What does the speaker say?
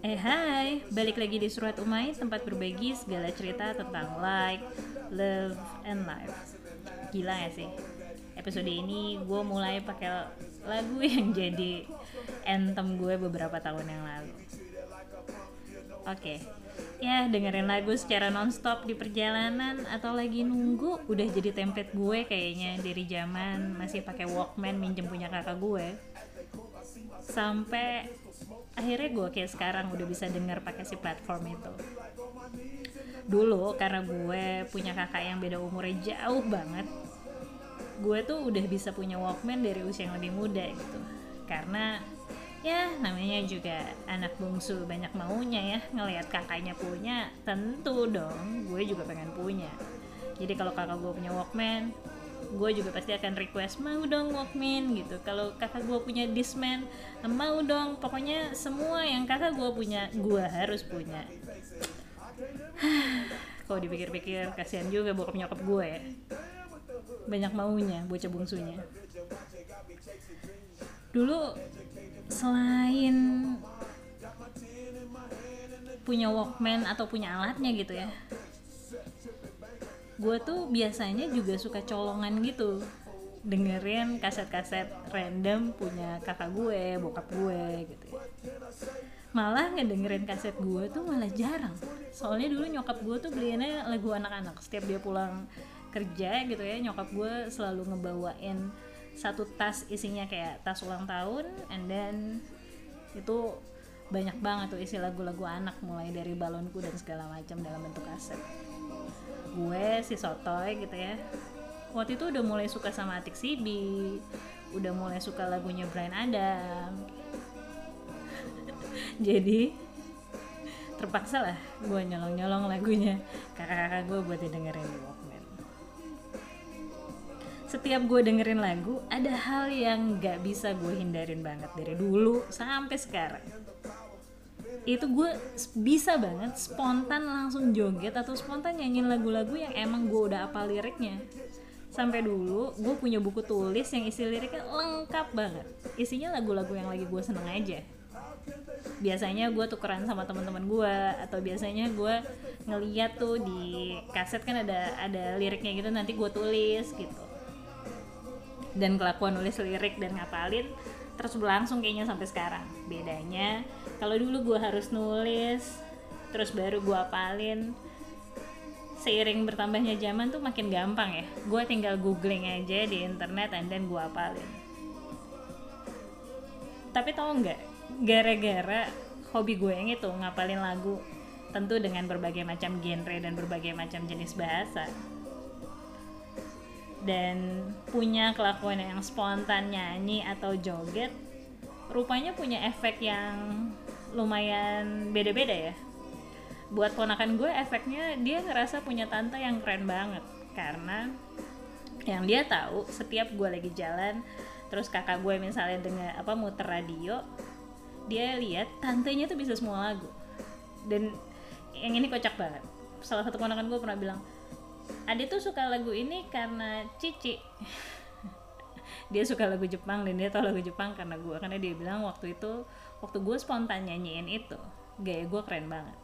Eh hai, balik lagi di Surat Umay, tempat berbagi segala cerita tentang like, love, and life. Gila ya sih? Episode ini gue mulai pakai lagu yang jadi anthem gue beberapa tahun yang lalu. Oke, ya dengerin lagu secara nonstop di perjalanan atau lagi nunggu udah jadi template gue kayaknya dari zaman masih pakai Walkman minjem punya kakak gue sampai akhirnya gue kayak sekarang udah bisa denger pakai si platform itu. Dulu karena gue punya kakak yang beda umurnya jauh banget gue tuh udah bisa punya Walkman dari usia yang lebih muda gitu. Karena ya namanya juga anak bungsu banyak maunya ya ngelihat kakaknya punya tentu dong gue juga pengen punya. Jadi kalau kakak gue punya Walkman gue juga pasti akan request mau dong Walkman gitu. Kalau kakak gue punya Discman mau dong. Pokoknya semua yang kakak gue punya gue harus punya. Kalau dipikir-pikir kasihan juga bokap nyokap gue ya. Banyak maunya bocah bungsunya. Dulu selain punya Walkman atau punya alatnya gitu ya gue tuh biasanya juga suka colongan gitu dengerin kaset-kaset random punya kakak gue, bokap gue gitu ya. Malah ngedengerin kaset gue tuh malah jarang. Soalnya dulu nyokap gue tuh beliinnya lagu anak-anak. Setiap dia pulang kerja gitu ya, nyokap gue selalu ngebawain satu tas isinya kayak tas ulang tahun and then itu banyak banget tuh isi lagu-lagu anak mulai dari balonku dan segala macam dalam bentuk kaset gue si sotoy gitu ya. Waktu itu udah mulai suka sama Atik Sibi udah mulai suka lagunya Brian Adam. Jadi terpaksa lah gue nyolong-nyolong lagunya. Kakak-kakak gue buat didengerin di Walkman. Setiap gue dengerin lagu ada hal yang gak bisa gue hindarin banget dari dulu sampai sekarang itu gue bisa banget spontan langsung joget atau spontan nyanyiin lagu-lagu yang emang gue udah apa liriknya. Sampai dulu gue punya buku tulis yang isi liriknya lengkap banget. Isinya lagu-lagu yang lagi gue seneng aja. Biasanya gue tukeran sama teman-teman gue atau biasanya gue ngeliat tuh di kaset kan ada ada liriknya gitu nanti gue tulis gitu. Dan kelakuan nulis lirik dan ngapalin terus berlangsung kayaknya sampai sekarang. Bedanya kalau dulu gue harus nulis terus baru gue apalin. Seiring bertambahnya zaman tuh makin gampang ya. Gue tinggal googling aja di internet and then gue apalin. Tapi tau nggak gara-gara hobi gue yang itu ngapalin lagu tentu dengan berbagai macam genre dan berbagai macam jenis bahasa. Dan punya kelakuan yang spontan nyanyi atau joget rupanya punya efek yang lumayan beda-beda ya. Buat ponakan gue efeknya dia ngerasa punya tante yang keren banget. Karena yang dia tahu setiap gue lagi jalan terus kakak gue misalnya dengan apa muter radio dia lihat tantenya tuh bisa semua lagu. Dan yang ini kocak banget. Salah satu ponakan gue pernah bilang Ade tuh suka lagu ini karena Cici dia suka lagu Jepang dan dia tahu lagu Jepang karena gue karena dia bilang waktu itu waktu gue spontan nyanyiin itu gaya gue keren banget